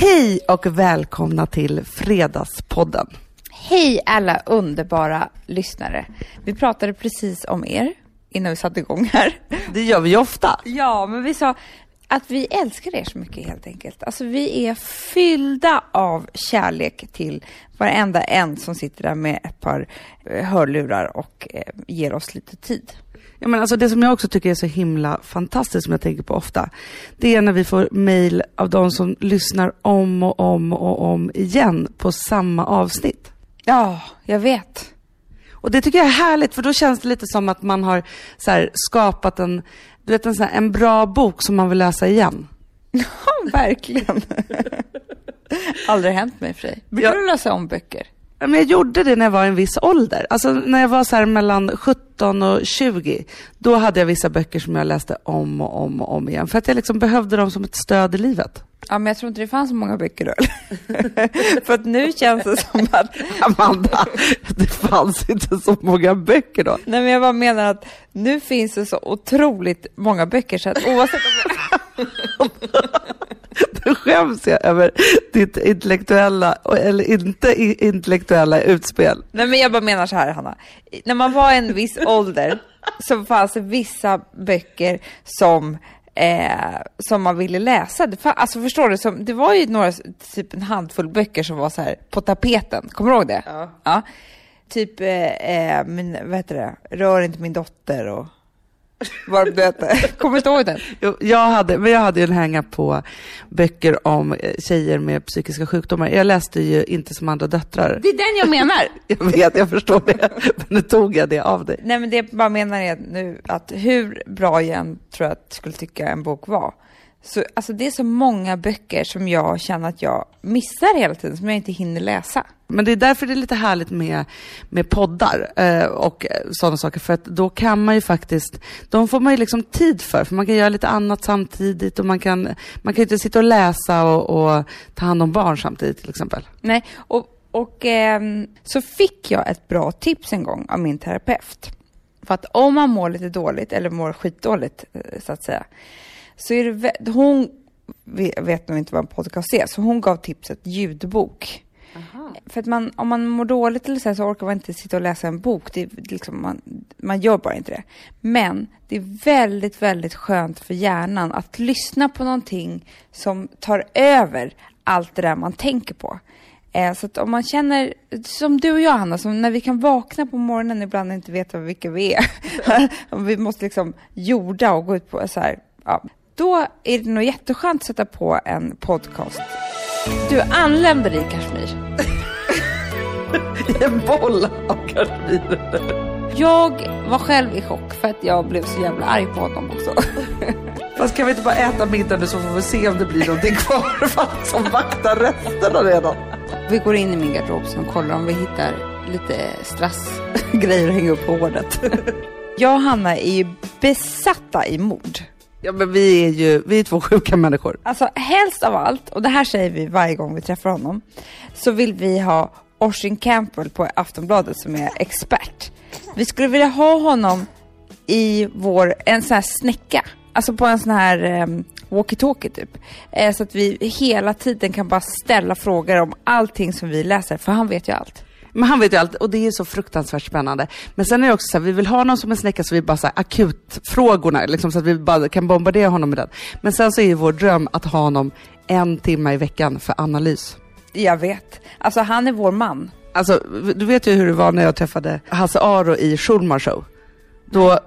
Hej och välkomna till Fredagspodden. Hej alla underbara lyssnare. Vi pratade precis om er innan vi satte igång här. Det gör vi ju ofta. Ja, men vi sa att vi älskar er så mycket helt enkelt. Alltså vi är fyllda av kärlek till varenda en som sitter där med ett par eh, hörlurar och eh, ger oss lite tid. Ja, men alltså det som jag också tycker är så himla fantastiskt, som jag tänker på ofta, det är när vi får mail av de som lyssnar om och om och om igen på samma avsnitt. Ja, jag vet. Och det tycker jag är härligt, för då känns det lite som att man har så här, skapat en, du vet, en, så här, en bra bok som man vill läsa igen. Ja, verkligen. Aldrig hänt mig för dig. Brukar du läsa om böcker? Men jag gjorde det när jag var i en viss ålder. Alltså när jag var så mellan 17 och 20. Då hade jag vissa böcker som jag läste om och om och om igen. För att jag liksom behövde dem som ett stöd i livet. Ja, men jag tror inte det fanns så många böcker då. för att nu känns det som att Amanda, det fanns inte så många böcker då. Nej, men jag bara menar att nu finns det så otroligt många böcker så att oavsett om Nu skäms jag över ditt intellektuella, eller inte intellektuella utspel. Nej, men jag bara menar så här, Hanna. När man var en viss ålder så fanns det vissa böcker som Eh, som man ville läsa. Det, alltså förstår du, som, det var ju några, typ en handfull böcker som var så här på tapeten. Kommer du ihåg det? Ja. Typ, eh, eh, min, vad heter det, Rör inte min dotter och hette. Kommer du ihåg den? Jag hade, men jag hade ju en hänga på böcker om eh, tjejer med psykiska sjukdomar. Jag läste ju inte som andra döttrar. Det är den jag menar. Jag vet, jag förstår det. Men nu tog jag det av dig. Nej men det jag bara menar är nu att hur bra jag än tror jag att skulle tycka en bok var. Så alltså det är så många böcker som jag känner att jag missar hela tiden, som jag inte hinner läsa. Men det är därför det är lite härligt med, med poddar eh, och eh, sådana saker. För att då kan man ju faktiskt, de får man ju liksom tid för. För man kan göra lite annat samtidigt och man kan, man kan ju inte sitta och läsa och, och ta hand om barn samtidigt till exempel. Nej, och, och ehm, så fick jag ett bra tips en gång av min terapeut. För att om man mår lite dåligt, eller mår skitdåligt eh, så att säga, så är det, hon ve- vet nog inte vad en podcast är, så hon gav tipset ljudbok. För att man, om man mår dåligt eller så, här, så orkar man inte sitta och läsa en bok. Det liksom, man, man gör bara inte det. Men det är väldigt, väldigt skönt för hjärnan att lyssna på någonting som tar över allt det där man tänker på. Eh, så att om man känner, som du och jag Hanna, som när vi kan vakna på morgonen ibland och inte veta vilka vi är. Vi måste liksom jorda och gå ut på så här, ja. Då är det nog jätteskönt att sätta på en podcast. Du anländer i Kashmir. I en boll av kashmir. Jag var själv i chock för att jag blev så jävla arg på honom också. Fast kan vi inte bara äta middag nu så får vi se om det blir någonting kvar för som vaktar resterna redan. Vi går in i min garderob och kollar om vi hittar lite strassgrejer att hänga upp på håret. Jag och Hanna är ju besatta i mord. Ja men vi är ju, vi är två sjuka människor. Alltså helst av allt, och det här säger vi varje gång vi träffar honom, så vill vi ha Oisin Campbell på Aftonbladet som är expert. Vi skulle vilja ha honom i vår, en sån här snäcka, alltså på en sån här um, walkie-talkie typ. Eh, så att vi hela tiden kan bara ställa frågor om allting som vi läser, för han vet ju allt. Men han vet ju allt och det är så fruktansvärt spännande. Men sen är det också så här, vi vill ha någon som en snäcka så vi bara så här, akutfrågorna, liksom, så att vi bara kan bombardera honom med den. Men sen så är ju vår dröm att ha honom en timme i veckan för analys. Jag vet. Alltså han är vår man. Alltså, du vet ju hur det var när jag träffade Hasse Aro i Schulman show. Då,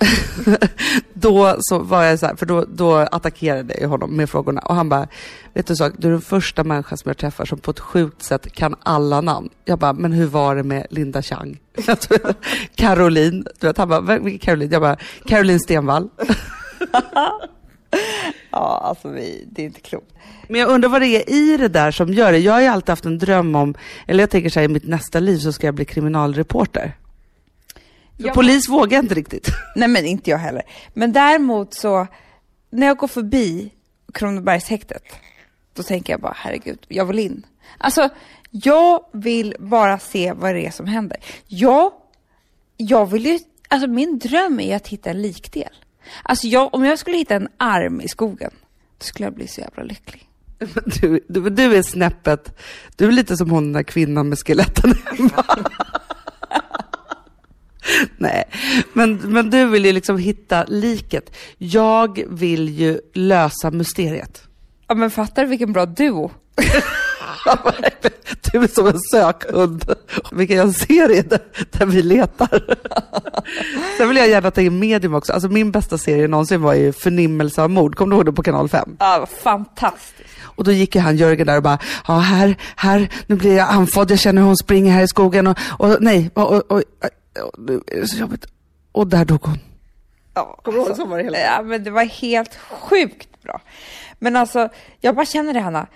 då så var jag så här, för då, då attackerade jag honom med frågorna och han bara, vet du en sak, du är den första människan som jag träffar som på ett sjukt sätt kan alla namn. Jag bara, men hur var det med Linda Chang? Caroline, du vet, han bara, "Vem- vilken Caroline? Jag bara, Caroline Stenvall. Ja, alltså vi, det är inte klokt. Men jag undrar vad det är i det där som gör det. Jag har ju alltid haft en dröm om, eller jag tänker så här, i mitt nästa liv så ska jag bli kriminalreporter. För. Polis vågar jag inte riktigt. Nej men inte jag heller. Men däremot så, när jag går förbi Kronobergshäktet, då tänker jag bara herregud, jag vill in. Alltså, jag vill bara se vad det är som händer. Jag, jag vill ju, alltså min dröm är att hitta en likdel. Alltså jag, om jag skulle hitta en arm i skogen, då skulle jag bli så jävla lycklig. Du, du, du är snäppet, du är lite som hon den där kvinnan med skeletten hemma. Nej, men, men du vill ju liksom hitta liket. Jag vill ju lösa mysteriet. Ja men fattar du vilken bra duo? Du är som en sökhund. Vilken jag serie där, där vi letar. Sen vill jag gärna ta in medium också. Alltså min bästa serie någonsin var ju Förnimmelse av mord. Kommer du ihåg det på kanal 5? Ja, fantastiskt. Och då gick ju han Jörgen där och bara, ja här, här, nu blir jag andfådd, jag känner hur hon springer här i skogen och, och nej, och, och, och, nu är det så jobbigt. Och där dog hon. Ja, Kommer du ihåg så var det hela tiden? Ja, men det var helt sjukt bra. Men alltså, jag bara känner det Hanna.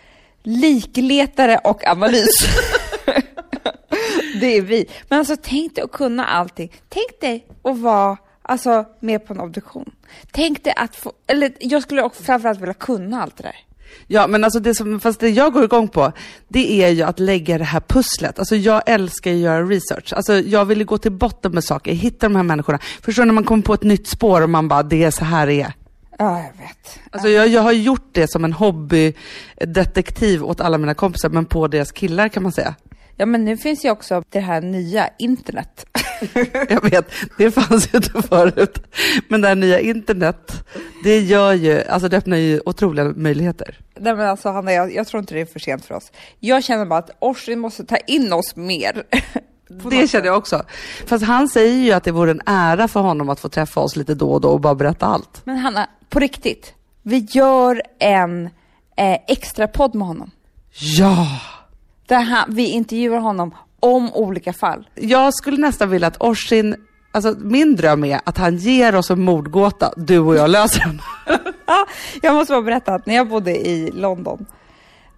Likletare och analys. det är vi. Men alltså tänk dig att kunna allting. Tänk dig att vara alltså, med på en obduktion. Tänk dig att få, eller jag skulle också framförallt vilja kunna allt det där. Ja, men alltså det som, fast det jag går igång på, det är ju att lägga det här pusslet. Alltså jag älskar att göra research. Alltså jag vill ju gå till botten med saker, hitta de här människorna. Förstår du när man kommer på ett nytt spår och man bara, det är så här det är. Ja, jag vet. Alltså jag, jag har gjort det som en hobbydetektiv åt alla mina kompisar, men på deras killar kan man säga. Ja, men nu finns ju också det här nya internet. Jag vet, det fanns ju inte förut. Men det här nya internet, det gör ju, alltså det öppnar ju otroliga möjligheter. Nej men alltså Hanna, jag, jag tror inte det är för sent för oss. Jag känner bara att Orsin måste ta in oss mer. Det känner jag också. Fast han säger ju att det vore en ära för honom att få träffa oss lite då och då och bara berätta allt. Men Hanna, på riktigt. Vi gör en eh, extra podd med honom. Ja! Där han, vi intervjuar honom om olika fall. Jag skulle nästan vilja att Orsin, alltså min dröm är att han ger oss en mordgåta, du och jag löser den. Ja, jag måste bara berätta att när jag bodde i London,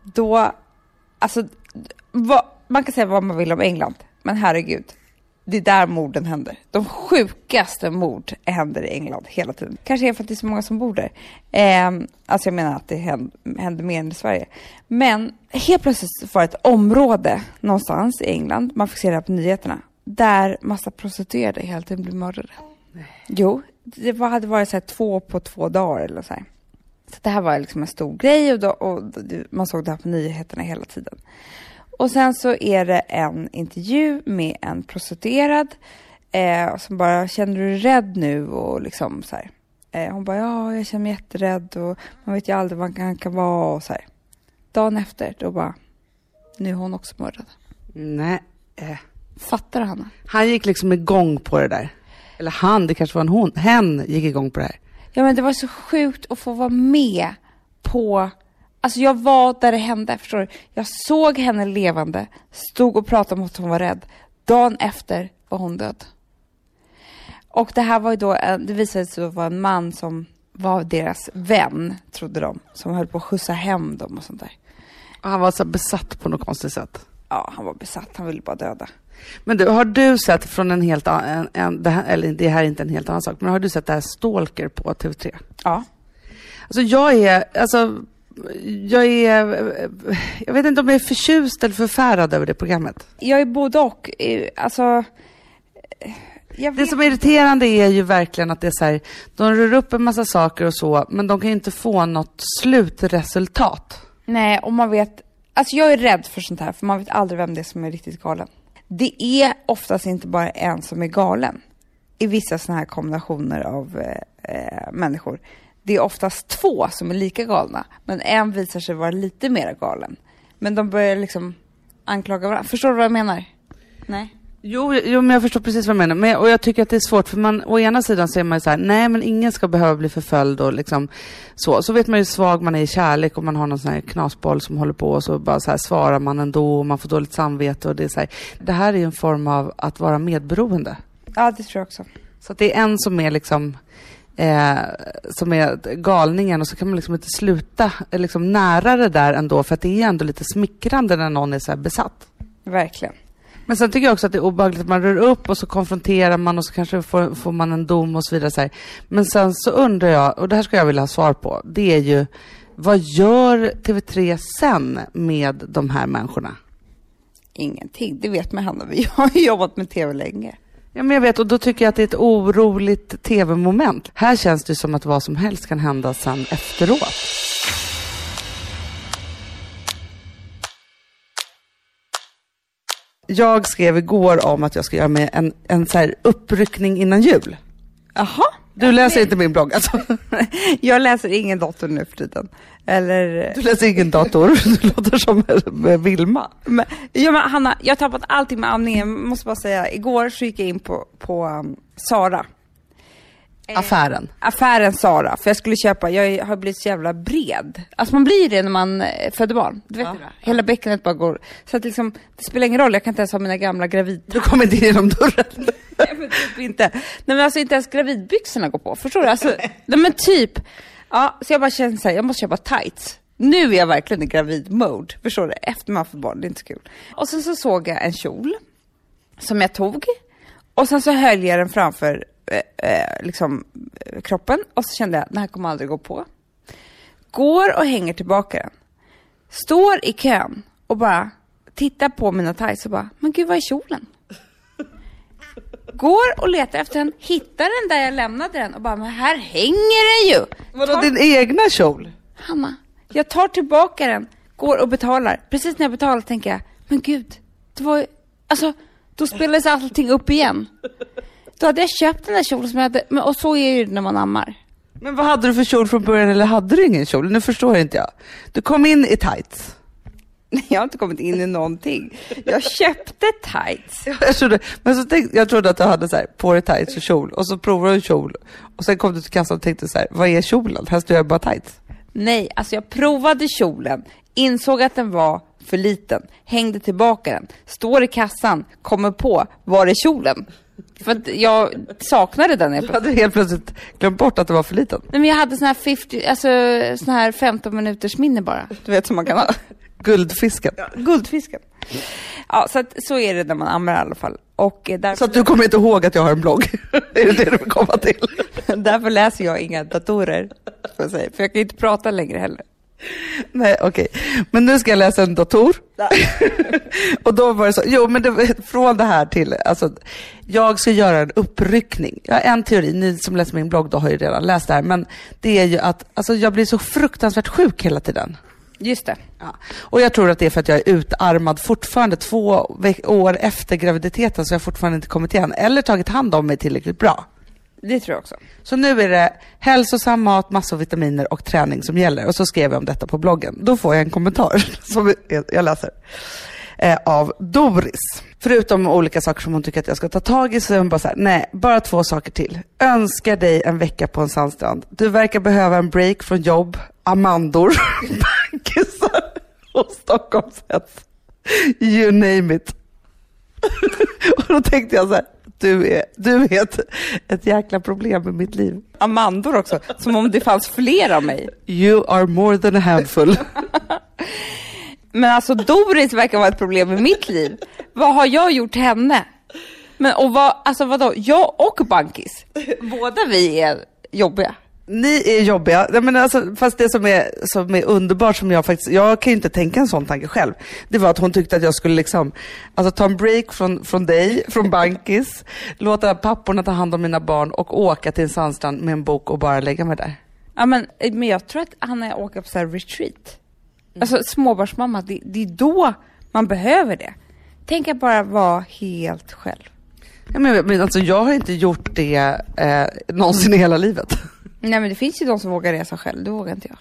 då, alltså, vad, man kan säga vad man vill om England, men herregud, det är där morden händer. De sjukaste mord händer i England hela tiden. Kanske är för att det är så många som bor där. Eh, alltså jag menar att det händer, händer mer än i Sverige. Men helt plötsligt var det ett område någonstans i England, man fick se det här på nyheterna, där massa prostituerade hela tiden blev mördade. Jo, det hade varit så två på två dagar eller så här. Så det här var liksom en stor grej och, då, och man såg det här på nyheterna hela tiden. Och sen så är det en intervju med en prostituerad eh, som bara, känner du dig rädd nu? Och liksom så här. Eh, hon bara, ja, jag känner mig jätterädd och man vet ju aldrig vad han kan vara och så här. Dagen efter, då bara, nu är hon också mördad. Nej. eh. Fattar du Hanna? Han gick liksom igång på det där. Eller han, det kanske var en hon. Hen gick igång på det här. Ja men det var så sjukt att få vara med på Alltså jag var där det hände, förstår du? Jag såg henne levande, stod och pratade om att hon var rädd. Dagen efter var hon död. Och det här var ju då, det visade sig vara en man som var deras vän, trodde de. Som höll på att skjutsa hem dem och sånt där. Och han var så besatt på något konstigt sätt. Ja, han var besatt, han ville bara döda. Men du, har du sett från en helt annan, en, en, det här, eller det här är inte en helt annan sak, men har du sett det här Stalker på TV3? Ja. Alltså jag är, alltså, jag är, jag vet inte om jag är förtjust eller förfärad över det programmet. Jag är både och. Alltså... Det som är irriterande är ju verkligen att det är så här, de rör upp en massa saker och så, men de kan ju inte få något slutresultat. Nej, och man vet... Alltså jag är rädd för sånt här, för man vet aldrig vem det är som är riktigt galen. Det är oftast inte bara en som är galen i vissa såna här kombinationer av eh, eh, människor. Det är oftast två som är lika galna, men en visar sig vara lite mer galen. Men de börjar liksom anklaga varandra. Förstår du vad jag menar? Nej. Jo, jo, men jag förstår precis vad du menar. Men, och jag tycker att det är svårt, för man, å ena sidan så är man ju så här, nej men ingen ska behöva bli förföljd och liksom så. Så vet man ju hur svag man är i kärlek och man har någon sån här knasboll som håller på och så bara så här svarar man ändå och man får dåligt samvete och det är så här. Det här är ju en form av att vara medberoende. Ja, det tror jag också. Så det är en som är liksom Eh, som är galningen och så kan man liksom inte sluta eh, liksom nära det där ändå för att det är ändå lite smickrande när någon är så besatt. Verkligen. Men sen tycker jag också att det är obehagligt att man rör upp och så konfronterar man och så kanske får, får man en dom och så vidare. Så här. Men sen så undrar jag, och det här ska jag vilja ha svar på, det är ju vad gör TV3 sen med de här människorna? Ingenting. Det vet man, Hanna. Vi har jobbat med tv länge. Ja, men jag vet och då tycker jag att det är ett oroligt tv-moment. Här känns det som att vad som helst kan hända sen efteråt. Jag skrev igår om att jag ska göra mig en, en så här uppryckning innan jul. Jaha? Du läser inte min blogg alltså? Jag läser ingen dator nu för tiden. Eller... Du läser ingen dator? Du låter som Vilma. Men, ja, men Hanna, jag har tappat allting med amningen. Jag måste bara säga, igår så gick jag in på, på um, Sara. Eh, Affären. Affären Sara, för jag skulle köpa, jag har blivit så jävla bred. Alltså man blir det när man eh, föder barn. Du vet Ja. det? Hela bäckenet bara går. Så att liksom, det spelar ingen roll, jag kan inte ens ha mina gamla gravid... Du kommer inte in genom dörren. Nej men typ inte. Nej men alltså inte ens gravidbyxorna går på, förstår du? Alltså, nej men typ. Ja, så jag bara känner så här, jag måste köpa tights. Nu är jag verkligen i gravid-mode, förstår du? Efter man får barn, det är inte så kul. Och sen så såg jag en kjol som jag tog och sen så höll jag den framför eh, eh, liksom, eh, kroppen och så kände jag, den här kommer aldrig gå på. Går och hänger tillbaka den. Står i kön och bara tittar på mina tights och bara, men gud vad är kjolen? Går och letar efter den, hittar den där jag lämnade den och bara, men här hänger den ju! Vadå Tar- din egna kjol? Hanna, jag tar tillbaka den, går och betalar. Precis när jag betalar tänker jag, men gud, det var ju, alltså, då spelades allting upp igen. Då hade jag köpt den där kjolen som jag hade, men, och så är det ju när man ammar. Men vad hade du för kjol från början eller hade du ingen kjol? Nu förstår inte jag. Du kom in i tights. Jag har inte kommit in i någonting. Jag köpte tights. Jag trodde, men så tänkte, jag trodde att du hade så här, på dig tights och kjol och så provade du kjol och sen kom du till kassan och tänkte så här, vad är kjolen? Här står jag bara tights. Nej, alltså jag provade kjolen, insåg att den var för liten, hängde tillbaka den, står i kassan, kommer på, var är kjolen? För att jag saknade den. helt Du plötsligt. hade helt plötsligt glömt bort att det var för liten. Nej men jag hade sån här 50, alltså sån här 15 minuters minne bara. Du vet som man kan ha. Guldfisken. Guldfisken. Ja, så att, så är det när man ammar i alla fall. Och eh, därför, Så att du kommer inte ihåg att jag har en blogg? är det det du vill komma till? därför läser jag inga datorer. För jag kan inte prata längre heller. Nej, okej. Men nu ska jag läsa en dator. och då var det så, jo men det, från det här till, alltså, jag ska göra en uppryckning. Jag har en teori, ni som läser min blogg då har ju redan läst det här, men det är ju att alltså, jag blir så fruktansvärt sjuk hela tiden. Just det. Ja. Och jag tror att det är för att jag är utarmad fortfarande två år efter graviditeten så jag har fortfarande inte kommit igen eller tagit hand om mig tillräckligt bra. Det tror jag också. Så nu är det hälsosam mat, massor av vitaminer och träning som gäller. Och så skrev jag om detta på bloggen. Då får jag en kommentar som jag- jag läser. Eh, av Doris. Förutom olika saker som hon tycker att jag ska ta tag i så är hon bara så här, nej, bara två saker till. Önskar dig en vecka på en sandstrand. Du verkar behöva en break från jobb, Amandor, bankisar och Stockholmshets. You name it. och då tänkte jag så här, du är, du är ett, ett jäkla problem i mitt liv. Amandor också, som om det fanns fler av mig. You are more than a handful. Men alltså Doris verkar vara ett problem i mitt liv. Vad har jag gjort henne? Men och vad, alltså vadå, jag och Bankis, båda vi är jobbiga. Ni är jobbiga, Nej, men alltså, fast det som är, som är underbart som jag faktiskt, jag kan ju inte tänka en sån tanke själv. Det var att hon tyckte att jag skulle liksom, alltså ta en break från, från dig, från Bankis, låta papporna ta hand om mina barn och åka till en sandstrand med en bok och bara lägga mig där. Ja men, men jag tror att Hanna åker på så retreat. Alltså småbarnsmamma, det, det är då man behöver det. Tänk att bara vara helt själv. Ja, men, men alltså jag har inte gjort det eh, någonsin i hela livet. Nej men det finns ju de som vågar resa själv, det vågar inte jag.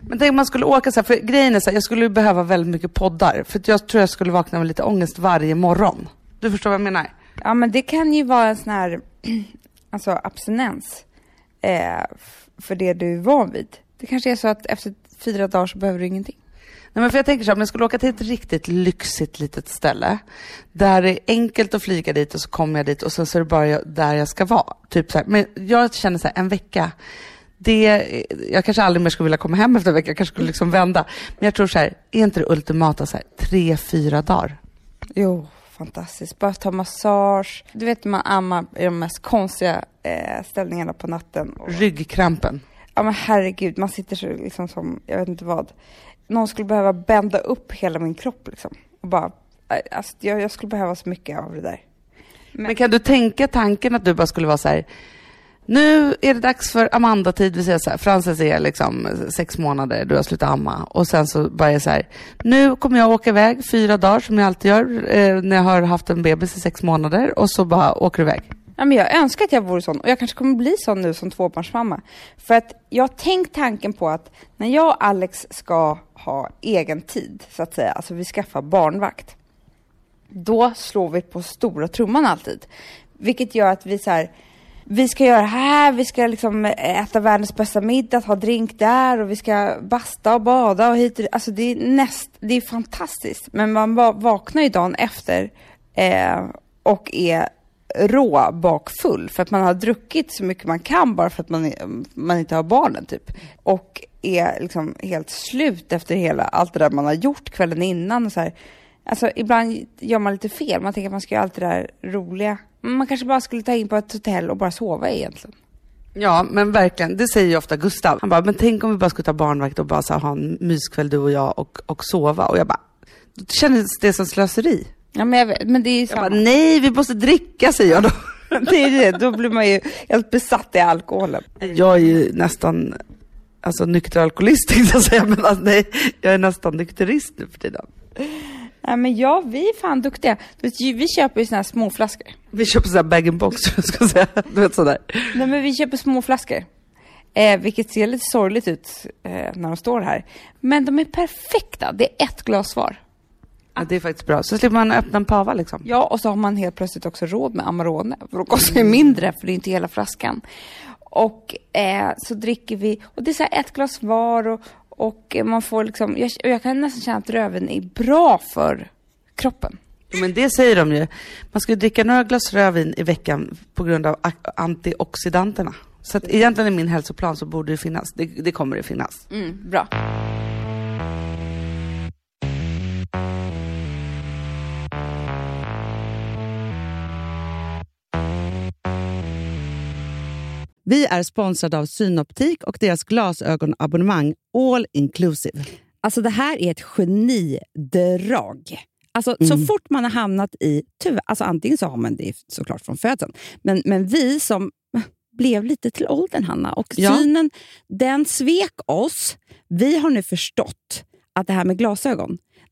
Men tänk om man skulle åka så här, för grejen är så här, jag skulle behöva väldigt mycket poddar. För jag tror jag skulle vakna med lite ångest varje morgon. Du förstår vad jag menar? Ja men det kan ju vara en sån här, alltså abstinens. Eh, för det du är van vid. Det kanske är så att efter fyra dagar så behöver du ingenting. Nej, men för jag tänker så här, om jag skulle åka till ett riktigt lyxigt litet ställe. Där det är enkelt att flyga dit och så kommer jag dit och sen så är det bara jag, där jag ska vara. Typ så här. Men jag känner så här, en vecka. Det, jag kanske aldrig mer skulle vilja komma hem efter en vecka, jag kanske skulle liksom vända. Men jag tror så här, är inte det ultimata så här, tre, fyra dagar? Jo, fantastiskt. Bara ta massage. Du vet man ammar i de mest konstiga eh, ställningarna på natten. Och, Ryggkrampen. ja men herregud, man sitter så liksom som, jag vet inte vad. Någon skulle behöva bända upp hela min kropp liksom. Och bara, eh, alltså, jag, jag skulle behöva så mycket av det där. Men kan du tänka tanken att du bara skulle vara så här, nu är det dags för Amanda-tid, vi säger så här, Frances är liksom sex månader, du har slutat amma. Och sen så bara är så här, nu kommer jag åka iväg fyra dagar som jag alltid gör eh, när jag har haft en bebis i sex månader och så bara åker du iväg. Ja, men jag önskar att jag vore sån och jag kanske kommer bli sån nu som tvåbarnsmamma. För att jag har tänkt tanken på att när jag och Alex ska ha egen tid, så att säga, alltså vi skaffar barnvakt, då slår vi på stora trumman alltid. Vilket gör att vi så här, vi ska göra det här, vi ska liksom äta världens bästa middag, ha drink där och vi ska basta och bada och hit och Alltså det är näst, det är fantastiskt. Men man vaknar ju dagen efter eh, och är rå bakfull för att man har druckit så mycket man kan bara för att man, man inte har barnen typ. Och är liksom helt slut efter hela allt det där man har gjort kvällen innan och så här. Alltså ibland gör man lite fel. Man tänker att man ska göra allt det där roliga. Man kanske bara skulle ta in på ett hotell och bara sova egentligen. Ja, men verkligen. Det säger ju ofta Gustav. Han bara, men tänk om vi bara skulle ta barnvakt och bara så ha en myskväll du och jag och, och sova. Och jag bara, då kändes det som slöseri. Ja, men jag vet, men det är ju samma. Jag bara, nej, vi måste dricka, säger jag då. det är det, då blir man ju helt besatt i alkoholen. Jag är ju nästan, alltså nykter alkoholist tänkte jag säga, men alltså, nej, jag är nästan nykterist nu för tiden. Nej men ja, vi är fan duktiga. Vi köper ju såna här små flaskor. Vi köper sådana här bag-in-box, jag ska säga. Du vet sådär. Nej men vi köper små flaskor. Eh, vilket ser lite sorgligt ut eh, när de står här. Men de är perfekta. Det är ett glas var. Ja, det är faktiskt bra. Så slipper man öppna en pava liksom. Ja, och så har man helt plötsligt också råd med Amarone. För då kostar det mindre, för det är inte hela flaskan. Och eh, så dricker vi, och det är så ett glas var och, och man får liksom, jag, jag kan nästan känna att röven är bra för kroppen. Men det säger de ju. Man ska dricka några glas rödvin i veckan på grund av antioxidanterna. Så att egentligen i min hälsoplan så borde det finnas. Det, det kommer det finnas. Mm, bra. Vi är sponsrade av Synoptik och deras glasögonabonnemang All Inclusive. Alltså det här är ett genidrag. Alltså, mm. Så fort man har hamnat i... Tyvärr, alltså antingen så har man det såklart från födseln, men, men vi som blev lite till åldern, Hanna, och ja. synen den svek oss. Vi har nu förstått att det här med glasögon,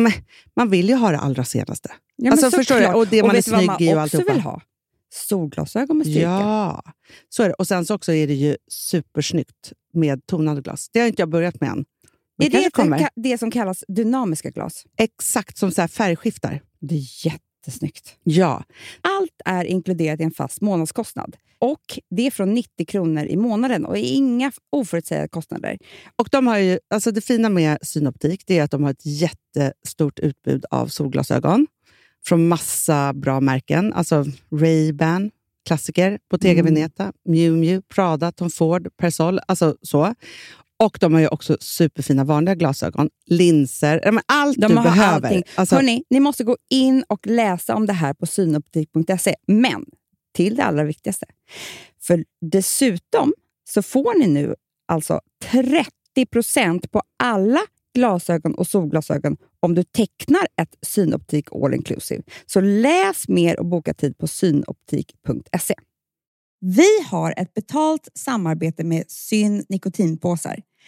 men, man vill ju ha det allra senaste. Ja, alltså, förstår du? Och det och man är snygg i och alltihopa. vill ha? Solglasögon med styrka. Ja, så är det. Och sen så också är det ju supersnyggt med tonade glas. Det har inte jag börjat med än. Men är det det som kallas dynamiska glas? Exakt, som så färgskiftar. Det är jättesnyggt. Ja. Allt är inkluderat i en fast månadskostnad. Och Det är från 90 kronor i månaden och inga oförutsägbara kostnader. Och de har ju, alltså Det fina med Synoptik det är att de har ett jättestort utbud av solglasögon från massa bra märken. Alltså Ray-Ban, klassiker, Bottega mm. Veneta, Miu Miu, Prada, Tom Ford, Persol. Alltså så. Och de har ju också superfina vanliga glasögon, linser, allt de du behöver. Alltså, Hörrni, ni måste gå in och läsa om det här på synoptik.se. Men till det allra viktigaste. För dessutom så får ni nu alltså 30% på alla glasögon och solglasögon om du tecknar ett Synoptik All Inclusive. Så läs mer och boka tid på synoptik.se. Vi har ett betalt samarbete med Syn nikotinpåsar.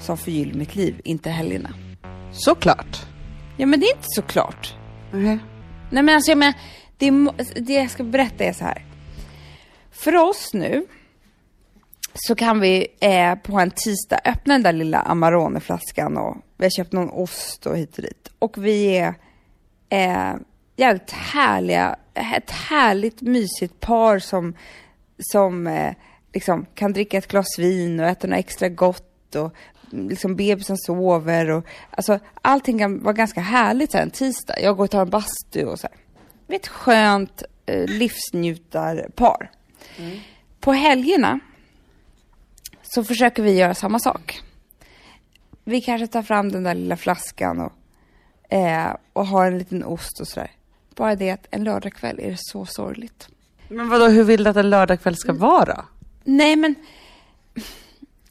som förgyller mitt liv, inte helgerna. Såklart. Ja, men det är inte så klart. Nej. Men alltså jag menar, det, det jag ska berätta är så här. För oss nu så kan vi eh, på en tisdag öppna den där lilla Amarone-flaskan och vi har köpt någon ost och hit och dit. Och vi är eh, jävligt härliga, ett härligt mysigt par som, som eh, liksom kan dricka ett glas vin och äta något extra gott och liksom bebisen sover och alltså allting kan vara ganska härligt så här, en tisdag. Jag går och tar en bastu och så här. Vi är ett skönt eh, livsnjutarpar. På helgerna så försöker vi göra samma sak. Vi kanske tar fram den där lilla flaskan och, eh, och har en liten ost och sådär. Bara det att en lördagkväll är det så sorgligt. Men vadå, hur vill du att en lördagkväll ska vara? Nej men,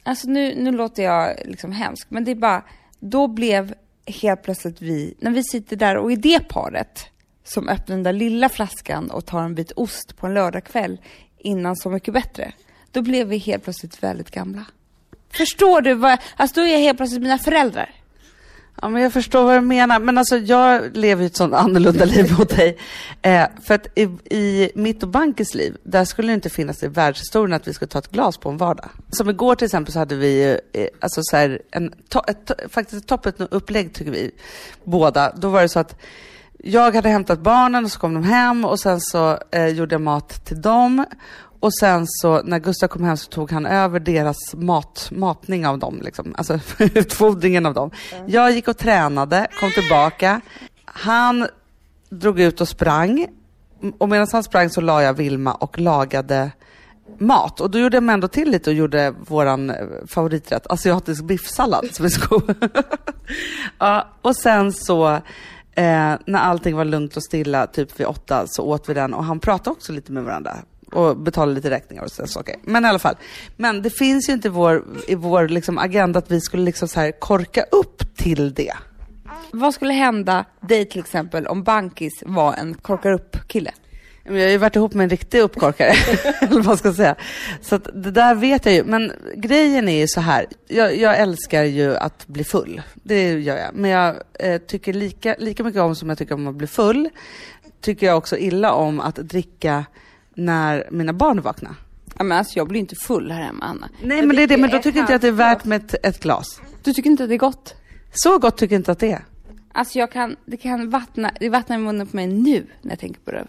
alltså nu, nu låter jag liksom hemsk, men det är bara, då blev helt plötsligt vi, när vi sitter där och är det paret som öppnar den där lilla flaskan och tar en bit ost på en lördagkväll innan Så mycket bättre, då blev vi helt plötsligt väldigt gamla. Förstår du vad, alltså då är jag helt plötsligt mina föräldrar. Ja, men jag förstår vad du menar. Men alltså, jag lever ju ett sånt annorlunda liv mot dig. Eh, för att i, i mitt och Bankes liv, där skulle det inte finnas i världshistorien att vi skulle ta ett glas på en vardag. Som igår till exempel så hade vi ju, eh, alltså så här, en, to, ett, faktiskt ett toppet upplägg tycker vi båda. Då var det så att jag hade hämtat barnen och så kom de hem och sen så eh, gjorde jag mat till dem. Och sen så när Gustav kom hem så tog han över deras mat, matning av dem, liksom. alltså utfodringen av dem. Jag gick och tränade, kom tillbaka. Han drog ut och sprang. Och medan han sprang så la jag Vilma och lagade mat. Och då gjorde jag mig ändå till lite och gjorde våran eh, favoriträtt, asiatisk biffsallad som är god. ja, och sen så eh, när allting var lugnt och stilla, typ vid åtta, så åt vi den och han pratade också lite med varandra och betalade lite räkningar och sådana saker. Men i alla fall. Men det finns ju inte vår, i vår liksom agenda att vi skulle liksom så här korka upp till det. Vad skulle hända dig till exempel om Bankis var en korkar upp-kille? Jag har ju varit ihop med en riktig uppkorkare, eller vad man ska säga. Så det där vet jag ju. Men grejen är ju så här, jag, jag älskar ju att bli full. Det gör jag. Men jag eh, tycker lika, lika mycket om som jag tycker om att bli full, tycker jag också illa om att dricka när mina barn är vakna. Ja, men alltså jag blir inte full här hemma, Anna. Nej Jag men det är det, men då tycker inte jag att det är värt med ett, ett glas. Du tycker inte att det är gott? Så gott tycker jag inte att det är. Alltså jag kan, det kan vattna, det vattnar i munnen på mig nu när jag tänker på röven.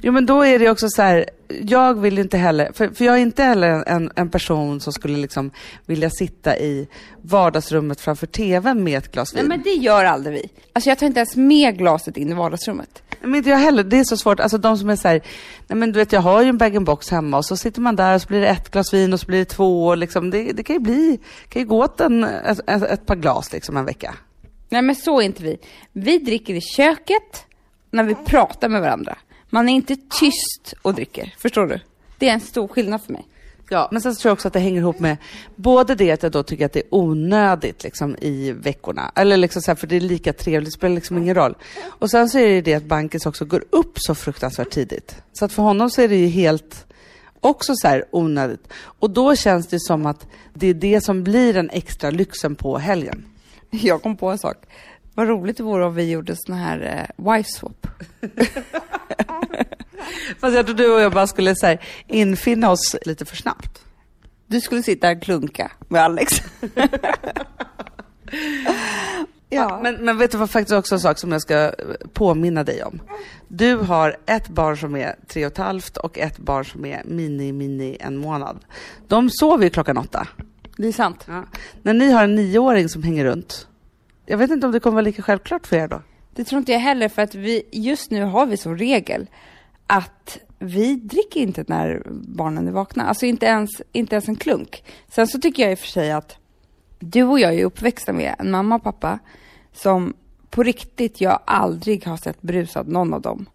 Jo men då är det också så här, jag vill inte heller, för, för jag är inte heller en, en person som skulle liksom vilja sitta i vardagsrummet framför tvn med ett glas vin. Nej men det gör aldrig vi. Alltså jag tar inte ens med glaset in i vardagsrummet. Men inte jag heller, det är så svårt. Alltså de som är så här, nej men du vet jag har ju en bag-in-box hemma och så sitter man där och så blir det ett glas vin och så blir det två och liksom, det, det kan ju bli, kan ju gå åt en, ett, ett, ett par glas liksom en vecka. Nej men så är inte vi. Vi dricker i köket när vi pratar med varandra. Man är inte tyst och dricker, förstår du? Det är en stor skillnad för mig. Ja, men sen så tror jag också att det hänger ihop med både det att jag då tycker att det är onödigt liksom, i veckorna, eller liksom så här, för det är lika trevligt, det spelar liksom ingen roll. Och sen så är det det att Bankis också går upp så fruktansvärt tidigt. Så att för honom så är det ju helt också så här onödigt. Och då känns det som att det är det som blir den extra lyxen på helgen. Jag kom på en sak. Vad roligt det vore om vi gjorde sån här eh, wife swap. Fast jag tror du och jag bara skulle så här, infinna oss lite för snabbt. Du skulle sitta och klunka med Alex. Ja. Men, men vet du vad faktiskt också en sak som jag ska påminna dig om? Du har ett barn som är tre och ett halvt och ett barn som är mini, mini en månad. De sover ju klockan åtta. Det är sant. Ja. När ni har en nioåring som hänger runt, jag vet inte om det kommer vara lika självklart för er då? Det tror inte jag heller för att vi, just nu har vi som regel att vi dricker inte när barnen är vakna. Alltså inte ens, inte ens en klunk. Sen så tycker jag i och för sig att du och jag är uppväxta med en mamma och pappa som på riktigt jag aldrig har sett brusad någon av dem.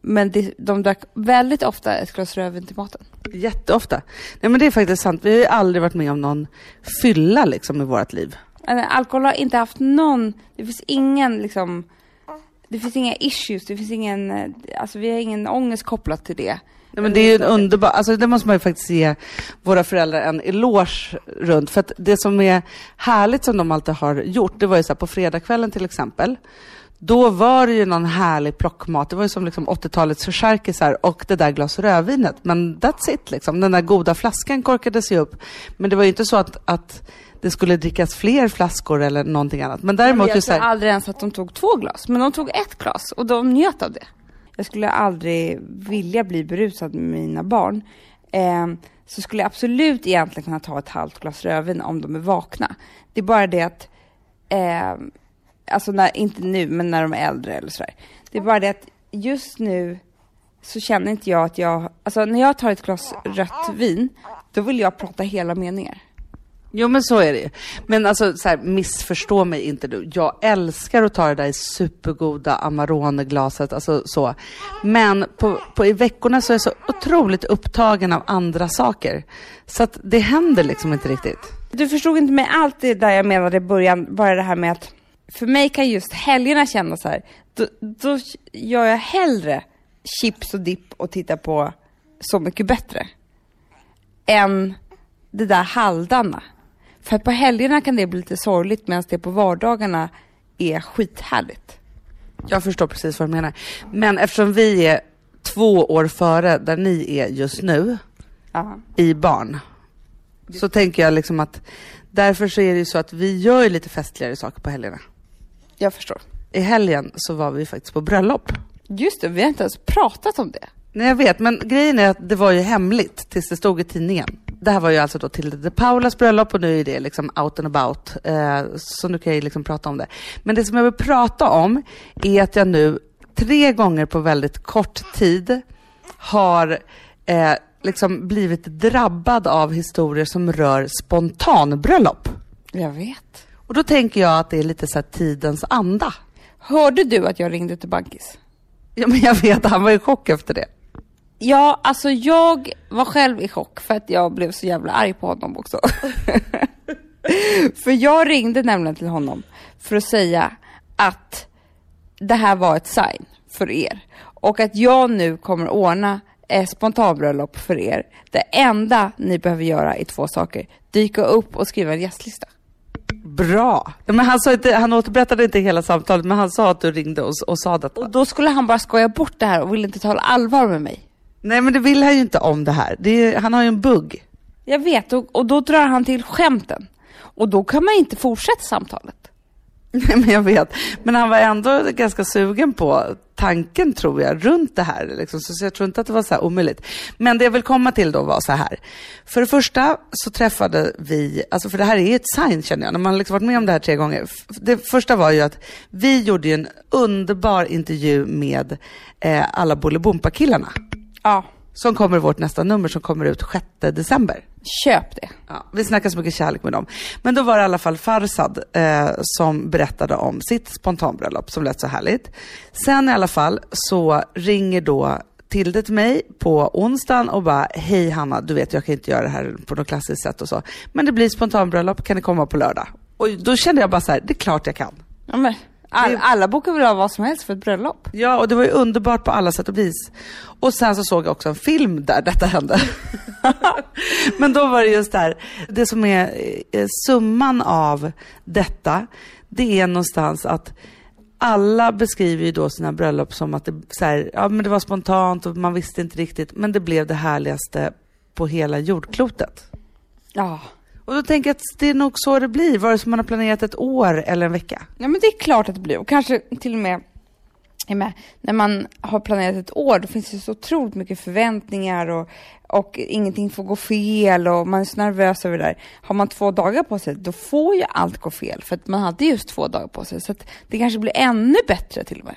Men det, de drack väldigt ofta ett glas rödvin till maten. Jätteofta. Nej men det är faktiskt sant, vi har ju aldrig varit med om någon fylla liksom i vårt liv. Alltså, alkohol har inte haft någon, det finns ingen liksom, det finns inga issues, det finns ingen, eh, alltså vi har ingen ångest kopplat till det. Nej, men det är ju en underbar, alltså det måste man ju faktiskt ge våra föräldrar en eloge runt. För att det som är härligt som de alltid har gjort, det var ju så här på fredagskvällen till exempel. Då var det ju någon härlig plockmat. Det var ju som liksom 80-talets charkisar och det där glas rödvinet. Men that's it liksom. Den där goda flaskan korkades ju upp. Men det var ju inte så att, att det skulle drickas fler flaskor eller någonting annat. Men däremot jag tror aldrig ens att de tog två glas, men de tog ett glas och de njöt av det. Jag skulle aldrig vilja bli berusad med mina barn. Eh, så skulle jag absolut egentligen kunna ta ett halvt glas rödvin om de är vakna. Det är bara det att, eh, alltså när, inte nu, men när de är äldre eller sådär. Det är bara det att just nu så känner inte jag att jag, alltså när jag tar ett glas rött vin, då vill jag prata hela meningar. Jo men så är det ju. Men alltså så här, missförstå mig inte du. Jag älskar att ta det där supergoda Amarone-glaset, alltså så. Men på, på, i veckorna så är jag så otroligt upptagen av andra saker. Så att det händer liksom inte riktigt. Du förstod inte mig allt det där jag menade i början, bara det här med att för mig kan just helgerna kännas så här, då, då gör jag hellre chips och dipp och tittar på Så mycket bättre. Än det där halvdana. För på helgerna kan det bli lite sorgligt medan det på vardagarna är skithärligt. Jag förstår precis vad du menar. Men eftersom vi är två år före där ni är just nu Ja. i barn, så tänker jag liksom att därför så är det ju så att vi gör ju lite festligare saker på helgerna. Jag förstår. I helgen så var vi faktiskt på bröllop. Just det, vi har inte ens pratat om det. Nej jag vet, men grejen är att det var ju hemligt tills det stod i tidningen. Det här var ju alltså då till de Paulas bröllop och nu är det liksom out and about. Eh, så nu kan jag liksom prata om det. Men det som jag vill prata om är att jag nu tre gånger på väldigt kort tid har eh, liksom blivit drabbad av historier som rör spontanbröllop. Jag vet. Och då tänker jag att det är lite så tidens anda. Hörde du att jag ringde till Bankis? Ja, men jag vet, han var i chock efter det. Ja, alltså jag var själv i chock för att jag blev så jävla arg på honom också. för jag ringde nämligen till honom för att säga att det här var ett sign för er. och att jag nu kommer ordna ett spontanbröllop för er. Det enda ni behöver göra är två saker. Dyka upp och skriva en gästlista. Bra! Ja, Men han, sa inte, han återberättade inte hela samtalet, men han sa att du ringde och, och sa detta. Och då skulle han bara skoja bort det här och ville inte tala allvar med mig. Nej, men det vill han ju inte om det här. Det är, han har ju en bugg. Jag vet, och, och då drar han till skämten. Och då kan man inte fortsätta samtalet. Nej, men jag vet. Men han var ändå ganska sugen på tanken, tror jag, runt det här. Liksom. Så, jag tror inte att det var så här omöjligt. Men det jag vill komma till då var så här. För det första så träffade vi, alltså för det här är ett sign känner jag, när man har liksom varit med om det här tre gånger. Det första var ju att vi gjorde ju en underbar intervju med eh, alla Bolibompa-killarna. Ja, Som kommer i vårt nästa nummer som kommer ut 6 december. köp det. Ja, vi snackar så mycket kärlek med dem. Men då var det i alla fall Farsad eh, som berättade om sitt spontanbröllop som lät så härligt. Sen i alla fall så ringer då Tilde till mig på onsdagen och bara, hej Hanna, du vet jag kan inte göra det här på något klassiskt sätt och så. Men det blir spontanbröllop, kan ni komma på lördag? Och då kände jag bara så här, det är klart jag kan. Ja, men, all, alla bokar väl av vad som helst för ett bröllop? Ja, och det var ju underbart på alla sätt och vis. Och sen så såg jag också en film där detta hände. Men då var det just där, det som är eh, summan av detta, det är någonstans att alla beskriver ju då sina bröllop som att det, så här, ja, men det var spontant och man visste inte riktigt, men det blev det härligaste på hela jordklotet. Ja. Och då tänker jag att det är nog så det blir, vare sig man har planerat ett år eller en vecka. Ja men det är klart att det blir och kanske till och med, med när man har planerat ett år då finns det så otroligt mycket förväntningar och, och ingenting får gå fel och man är så nervös över det där. Har man två dagar på sig då får ju allt gå fel för att man hade just två dagar på sig så att det kanske blir ännu bättre till och med.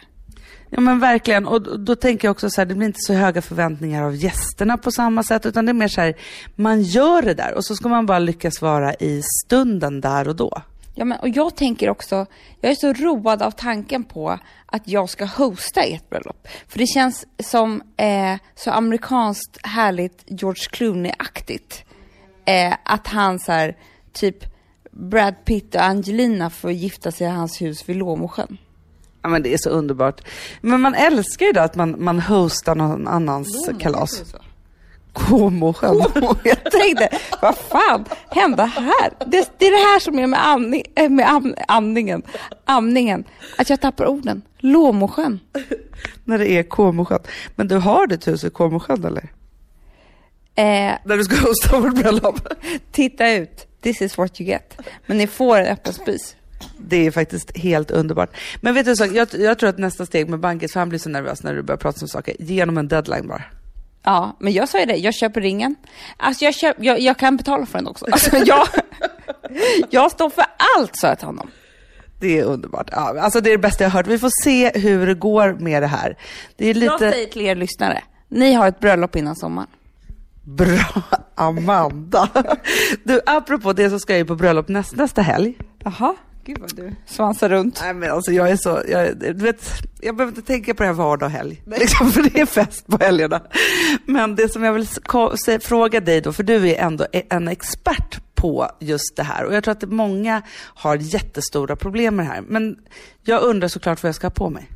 Ja men verkligen, och då, då tänker jag också så här, det blir inte så höga förväntningar av gästerna på samma sätt, utan det är mer så här, man gör det där och så ska man bara lyckas vara i stunden där och då. Ja, men, och jag tänker också, jag är så road av tanken på att jag ska hosta ert bröllop. För det känns som eh, så amerikanskt härligt George Clooney-aktigt. Eh, att han så här, typ Brad Pitt och Angelina får gifta sig i hans hus vid Låmosjön. Ja men det är så underbart. Men man älskar ju det att man, man hostar någon annans kalas. Comosjön. Jag tänkte, vad fan hände här? Det, det är det här som är med, amning, äh, med am, amningen, amningen, att jag tappar orden. Låmosjön. När det är Comosjön. Men du har ditt hus i Comosjön eller? Eh, Där du ska hosta vårt bröllop? titta ut, this is what you get. Men ni får en öppen spis. Det är faktiskt helt underbart. Men vet du så, jag, jag tror att nästa steg med Bankis, för han blir så nervös när du börjar prata om saker, ge honom en deadline bara. Ja, men jag sa ju det, jag köper ringen. Alltså jag, köp, jag, jag kan betala för den också. Alltså jag, jag står för allt, sa jag till honom. Det är underbart. Ja, alltså det är det bästa jag har hört. Vi får se hur det går med det här. Det är Jag lite säger till er lyssnare, ni har ett bröllop innan sommaren. bra, Amanda. Du, apropå det så ska jag ju på bröllop näst, nästa helg. Jaha, gud vad du svansar runt. Nej men alltså jag är så, jag, du vet, jag behöver inte tänka på det här vardag och helg. Liksom, för det är fest på helgerna. Men det som jag vill fråga dig då, för du är ändå e- en expert på just det här. Och jag tror att många har jättestora problem med det här. Men jag undrar såklart vad jag ska ha på mig.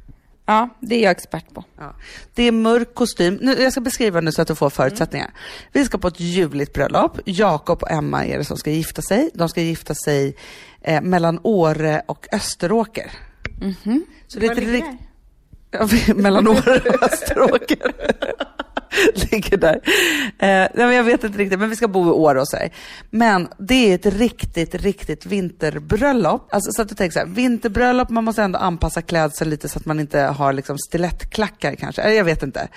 Ja, det är jag expert på. Ja. Det är mörk kostym. Nu, jag ska beskriva nu så att du får förutsättningar. Vi ska på ett ljuvligt bröllop. Jakob och Emma är det som ska gifta sig. De ska gifta sig eh, mellan Åre och Österåker. Så det är rikt- Ja, vi- mellan Åre och Österåker. Ligger där. Eh, nej, men jag vet inte riktigt, men vi ska bo i Åre och så här. Men det är ett riktigt, riktigt vinterbröllop. Alltså, så att du tänker så här, vinterbröllop, man måste ändå anpassa klädseln lite så att man inte har liksom stilettklackar kanske. Eller jag vet inte.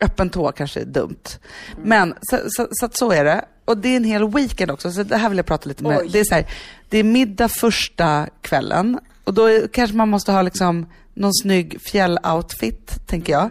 Öppen tå kanske är dumt. Men så, så, så att så är det. Och det är en hel weekend också, så det här vill jag prata lite med. Oj. Det är, så här, det är middag första kvällen och då är, kanske man måste ha liksom någon snygg fjälloutfit, tänker jag.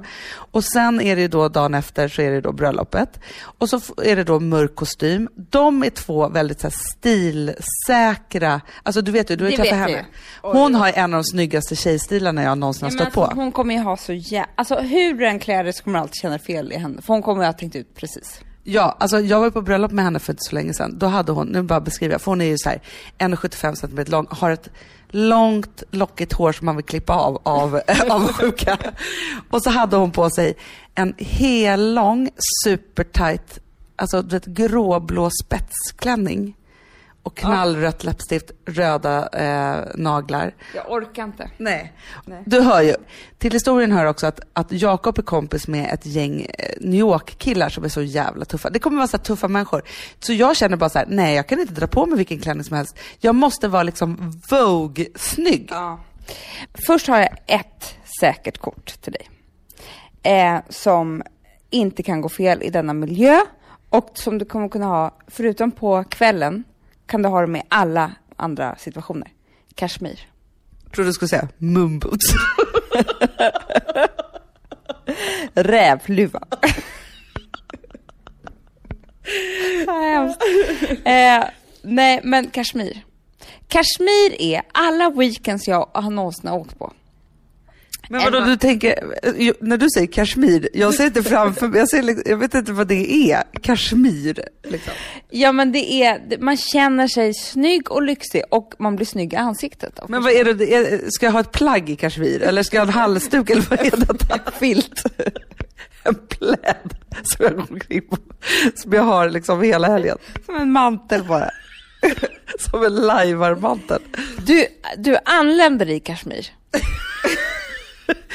Och sen är det då dagen efter så är det då bröllopet. Och så är det då mörk kostym. De är två väldigt så här, stilsäkra, alltså du vet ju, du har ju träffat jag henne. Hon har en av de snyggaste tjejstilarna jag någonsin har stött på. alltså, hon kommer ju ha så jä... Alltså hur den klär det så kommer du alltid känna fel i henne. För hon kommer ju ha tänkt ut precis. Ja, alltså jag var på bröllop med henne för inte så länge sedan. Då hade hon, nu bara beskriver jag, för hon är ju så här 1,75 cm lång, har ett långt lockigt hår som man vill klippa av av, av sjuka. Och så hade hon på sig en hellång supertight, alltså du vet gråblå spetsklänning. Och knallrött läppstift, röda eh, naglar. Jag orkar inte. Nej. Nej. Du hör ju. Till historien hör också att, att Jakob är kompis med ett gäng eh, New York-killar som är så jävla tuffa. Det kommer vara så tuffa människor. Så jag känner bara så här, nej jag kan inte dra på mig vilken klänning som helst. Jag måste vara liksom Vogue-snygg. Ja. Först har jag ett säkert kort till dig. Eh, som inte kan gå fel i denna miljö och som du kommer kunna ha, förutom på kvällen, kan du ha det med alla andra situationer. Kashmir. Jag trodde du skulle säga mumboots. Rävluva. Hemskt. eh, nej, men Kashmir. Kashmir är alla weekends jag har någonsin åkt på. Men vadå, du tänker, eh, när du säger kashmir, jag ser inte framför mig, jag, ser, jag vet inte vad det är, kashmir. Liksom. Ja men det är, man känner sig snygg och lyxig och man blir snygg i ansiktet. Men vad är det, det är, ska jag ha ett plagg i kashmir eller ska jag ha en halsduk eller vad är detta? Filt. En pläd som jag går omkring på, som jag har liksom hela helgen. Som en mantel bara. Som en lajvarmantel. Du, du anländer i Kashmir.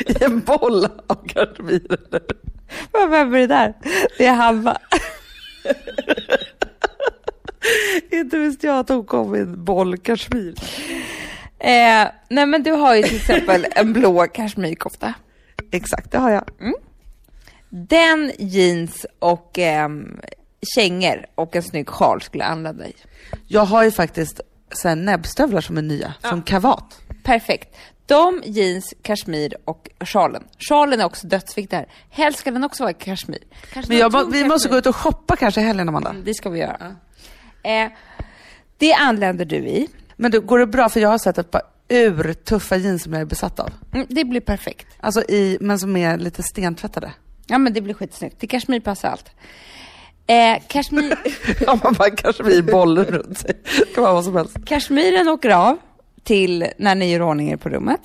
I en boll av kashmir. vem är det där? Det är Hanna. Inte visste jag att hon kom i en boll kashmir. Eh, nej men du har ju till exempel en blå kashmirkofta. Exakt, det har jag. Den, jeans och ehm, kängor och en snygg sjal skulle jag anlända i. Jag har ju faktiskt så här näbbstövlar som är nya, från Kavat. Perfekt. De, jeans, kashmir och sjalen. Sjalen är också dödsviktig här. Helst ska den också vara i kashmir. Kanske Men jag, vi måste gå kashmir. ut och shoppa kanske i helgen, Amanda. Mm, Det ska vi göra. Eh, det anländer du i. Men du, går det bra? För jag har sett ett par urtuffa jeans som jag är besatt av. Mm, det blir perfekt. Alltså i, men som är lite stentvättade. Ja men det blir skitsnyggt. Till kashmir passar allt. Eh, kashmir, Ja, man bara kashmirbollen runt sig. Det kan vara vad som helst. kashmiren åker av till när ni gör ordning er på rummet.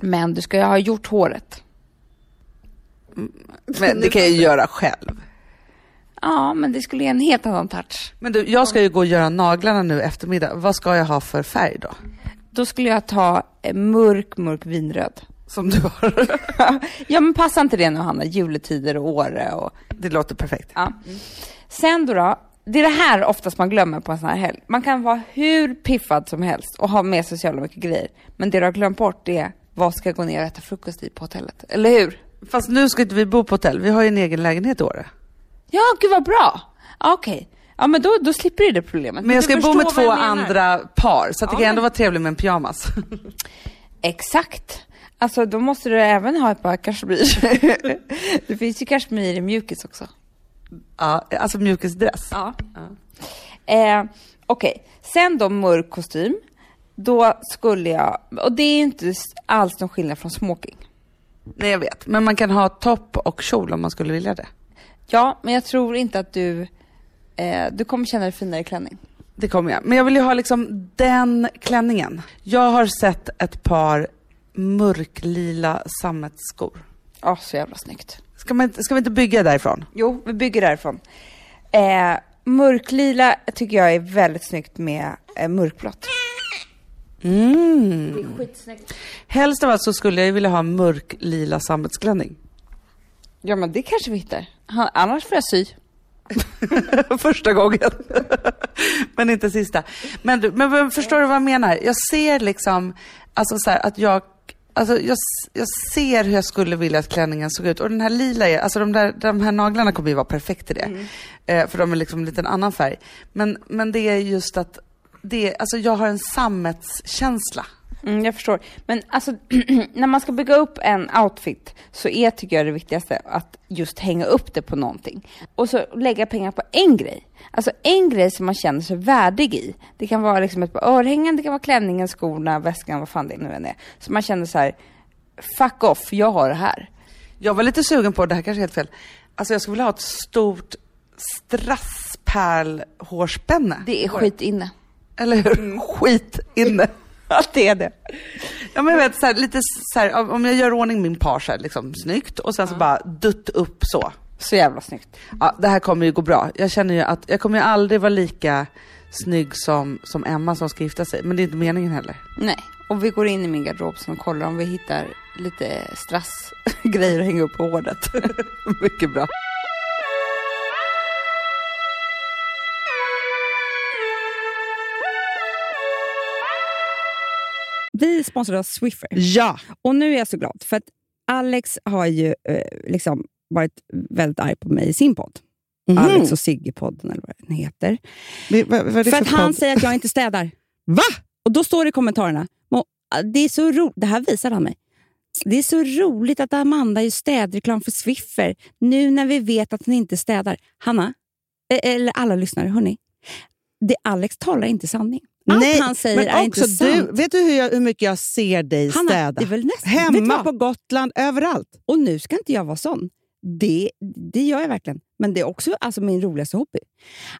Men du ska ju ha gjort håret. Men det kan jag ju göra själv. Ja, men det skulle ge en helt annan touch. Men du, jag ska ju gå och göra naglarna nu eftermiddag. Vad ska jag ha för färg då? Då skulle jag ta mörk, mörk vinröd. Som du har. ja, men passar inte det nu Hanna? Juletider och Åre och... Det låter perfekt. Ja. Sen då, då, det är det här oftast man glömmer på en sån här helg. Man kan vara hur piffad som helst och ha med sig så jävla mycket grejer. Men det du har glömt bort är vad ska jag gå ner och äta frukost i på hotellet? Eller hur? Fast nu ska inte vi bo på hotell. Vi har ju en egen lägenhet i Åre. Ja, gud vad bra! Okej. Ja, men då, då slipper du det problemet. Men jag du ska bo med två jag andra par. Så att det Ja, kan ändå men- vara trevligt med en pyjamas. Exakt. Alltså då måste du även ha ett par kashmir. det finns ju kashmir i mjukis också. Ja, alltså mjukisdress. Ja. Eh, Okej, sen då mörk kostym. Då skulle jag, och det är inte alls någon skillnad från smoking. Nej jag vet. Men man kan ha topp och kjol om man skulle vilja det. Ja, men jag tror inte att du, eh, du kommer känna dig finare i klänning. Det kommer jag. Men jag vill ju ha liksom den klänningen. Jag har sett ett par mörklila sammetsskor. Ja, så jävla snyggt. Ska, man, inte- ska vi inte bygga därifrån? Jo, vi bygger därifrån. Eh, mörklila tycker jag är väldigt snyggt med eh, mörkblått. Mm. Det är skitsnyggt. Helst av allt så skulle jag ju vilja ha mörklila sammetsklänning. Ja, men det kanske vi hittar. Han, annars får jag sy. Första gången. men inte sista. Men, du, men vad- förstår du vad jag menar? Jag ser liksom, alltså så här, att jag, alltså jag, jag ser hur jag skulle vilja att klänningen såg ut. Och den här lila, alltså de, där, de här naglarna kommer ju vara perfekt i det. Eh, för de är liksom lite en annan färg. Men, men det är just att, det, alltså jag har en sammetskänsla. Mm, jag förstår. Men alltså, när man ska bygga upp en outfit så är, tycker jag, det viktigaste att just hänga upp det på någonting. Och så lägga pengar på en grej. Alltså en grej som man känner sig värdig i. Det kan vara liksom ett par örhängen, det kan vara klänningen, skorna, väskan, vad fan det nu än är. Så man känner så här, fuck off, jag har det här. Jag var lite sugen på, det här kanske är helt fel, alltså jag skulle vilja ha ett stort strasspärlhårspänne. Det är skit inne. Eller hur? Skit inne. Ja, det är det. Ja men jag vet så här, lite så här, om- jag gör ordning min page här, liksom snyggt och sen så bara dutt upp så. Så jävla snyggt. Ja, det här kommer ju gå bra. Jag känner ju att jag kommer ju aldrig vara lika snygg som, som Emma som ska gifta sig. Men det är inte meningen heller. Nej, och vi går in i min garderob och kollar om vi hittar lite strassgrejer att hänga upp på håret. Mycket bra. Vi sponsrar av Swiffer. Ja, Och nu är jag så glad, för att Alex har ju eh, liksom varit väldigt arg på mig i sin podd. Mhm. Alex och Sigge-podden eller vad den heter. Vi- vad, vad det För att för han podd? säger att jag inte städar. Va? Och då står det i kommentarerna, "Må, det är så roligt, det här visar han mig. Det är så roligt att Amanda gör städreklam för Swiffer nu när vi vet att hon inte städar. Hanna, eh, eller alla lyssnare, hörni. Det Alex talar inte sanning. Allt Nej, han säger men är också inte sant. du, vet du hur, jag, hur mycket jag ser dig Hanna, städa? det är väl nästan, Hemma på Gotland, överallt. Och nu ska inte jag vara sån. Det, det gör jag verkligen. Men det är också alltså, min roligaste hobby.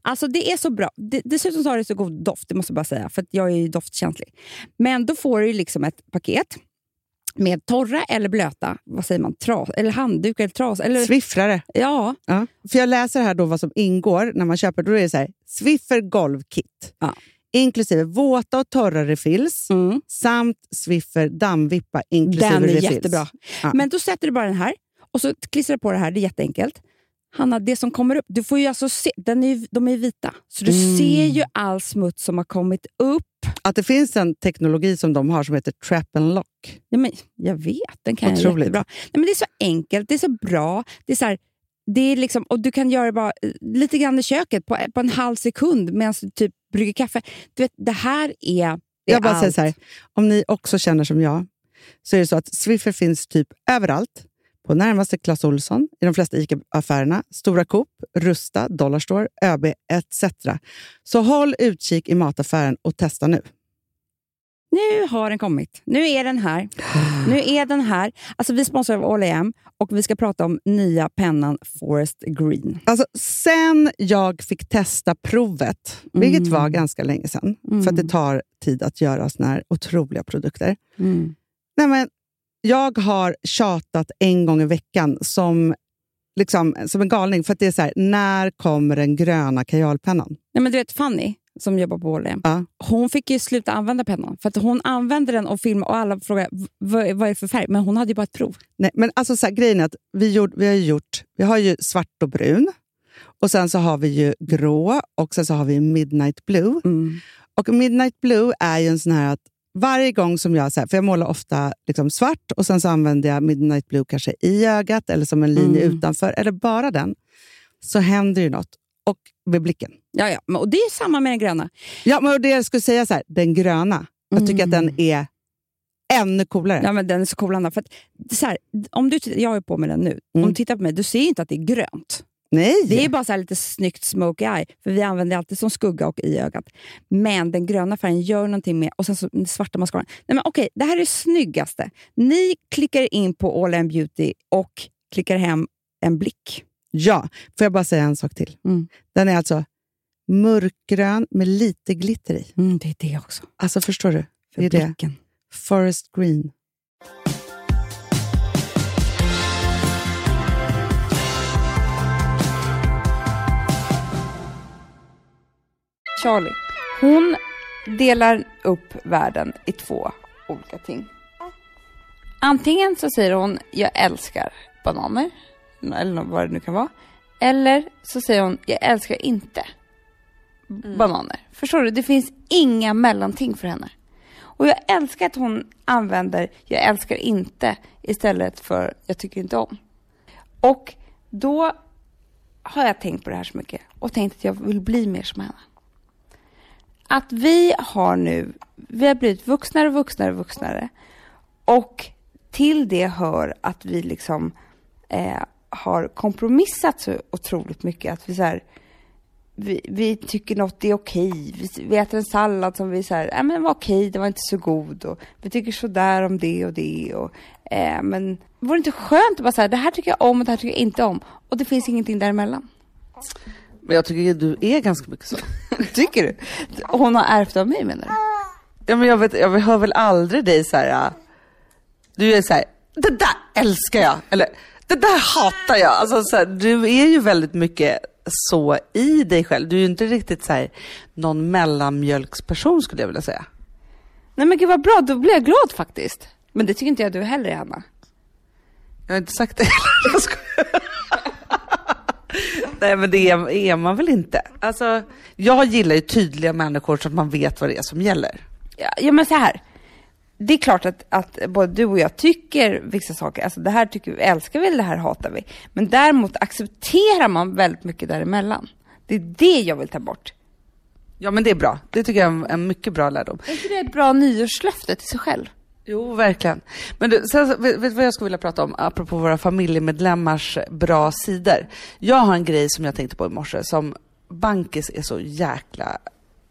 Alltså Det är så bra. Det, dessutom så har det så god doft, det måste jag bara säga, för att jag är ju doftkänslig. Men då får du liksom ett paket med torra eller blöta, vad säger man, tras, eller handduk eller tras. Eller, Swiffrare. ja, Ja. För jag läser här då vad som ingår när man köper. Då är det så här, Swiffer golvkit. Ja. Inklusive våta och torra refills mm. samt Swiffer dammvippa inklusive den är refills. jättebra. Ja. Men då sätter du bara den här och så klistrar du på det här. Det är jätteenkelt. Hanna, det som kommer upp, du får ju alltså se, den är, de är vita, så du Mm. ser ju all smuts som har kommit upp. Att det finns en teknologi som de har som heter trap and lock. Ja, men jag vet, den kan jag Otroligt. jättebra. Nej, men det är så enkelt, det är så bra. Det är så här, det är liksom, och du kan göra det bara eh, lite grann i köket på, på en halv sekund medan du typ brygger kaffe. Du vet, det här är, det är Jag bara säger allt. så här, om ni också känner som jag, så är det så att Swiffer finns typ överallt. På närmaste Clas Ohlson, i de flesta ICA-affärerna, Stora Coop, Rusta, Dollarstore, ÖB etc. Så håll utkik i mataffären och testa nu. Nu har den kommit. Nu är den här. Nu är den här. Alltså, vi sponsrar av All och vi ska prata om nya pennan Forest Green. Alltså, sen jag fick testa provet, vilket Mm. var ganska länge sedan, för att det tar tid att göra såna här otroliga produkter. Nej, men jag har tjatat en gång i veckan som, liksom, som en galning, för att det är så här, när kommer den gröna kajalpennan? Nej, men du vet Fanny, som jobbar på All Ja. hon fick ju sluta använda pennan. För att hon använde den och filmade och alla frågade "V- vad, är det för färg? Men hon hade ju bara ett prov. Nej, men alltså så här, grejen är att vi, gjort, vi har gjort, vi har ju svart och brun, och sen så har vi ju grå och sen så har vi midnight blue. Och Midnight Blue är ju en sån här att varje gång som jag, så här, för jag målar ofta liksom svart och sen så använder jag Midnight Blue kanske i ögat eller som en linje Mm. utanför, eller bara den, så händer ju något. Och med blicken. Ja, ja. Och det är samma med den gröna. Ja, men det jag skulle säga så här, den gröna, jag tycker att den är ännu coolare. Ja, men den är så cool, Anna. För att, så här, om du, jag är på med den nu. Om Mm. du tittar på mig, du ser inte att det är grönt. Nej! Det är bara så här lite snyggt smoky eye, för vi använder det alltid som skugga och i ögat. Men den gröna färgen gör någonting med, och sen så den svarta mascaran. Nej men okej, det här är det snyggaste. Ni klickar in på All In Beauty och klickar hem en blick. Ja, får jag bara säga en sak till? Mm. Den är alltså mörkgrön med lite glitter i. Mm, det är det också. Alltså förstår du? För Det är det. blicken. Forest green. Charlie, hon delar upp världen i två olika ting. Antingen så säger hon jag älskar bananer, eller vad det nu kan vara. Eller så säger hon jag älskar inte bananer. Förstår du? Det finns inga mellanting för henne. Och jag älskar att hon använder jag älskar inte istället för jag tycker inte om. Och då har jag tänkt på det här så mycket och tänkt att jag vill bli mer som henne. Att vi har nu, vi har blivit vuxnare och vuxnare och vuxnare. Och till det hör att vi liksom eh, har kompromissat så otroligt mycket. Att vi så här, vi, vi tycker något är okej. Vi, vi äter en sallad som vi säger, äh, men var okej, den var inte så god. Och vi tycker sådär om det och det. Och, eh, men vore det inte skönt att bara säga, det här tycker jag om och det här tycker jag inte om. Och det finns ingenting däremellan. Men jag tycker att du är ganska mycket så. Tycker du? Hon har ärvt av mig menar du? Ja, men jag, vet, jag hör väl aldrig dig så här. äh, Du är så här, det där älskar jag. Eller, det där hatar jag. Alltså, så här, du är ju väldigt mycket så i dig själv. Du är ju inte riktigt så här, någon mellanmjölksperson skulle jag vilja säga. Nej men gud vad bra, då blir jag glad faktiskt. Men det tycker inte jag du heller är, Anna. Jag har inte sagt det. Jag skojar. Nej men det är, är man väl inte. Alltså, jag gillar ju tydliga människor så att man vet vad det är som gäller. Ja, ja men så här. Det är klart att, att både du och jag tycker vissa saker, alltså det här tycker vi, älskar vi eller det här hatar vi. Men däremot accepterar man väldigt mycket däremellan. Det är det jag vill ta bort. Ja men det är bra. Det tycker jag är en, en mycket bra lärdom. Är inte det ett bra nyårslöfte till sig själv? Jo, verkligen. Men du, sen, vet du vad jag skulle vilja prata om, apropå våra familjemedlemmars bra sidor? Jag har en grej som jag tänkte på i morse, som Bankis är så jäkla...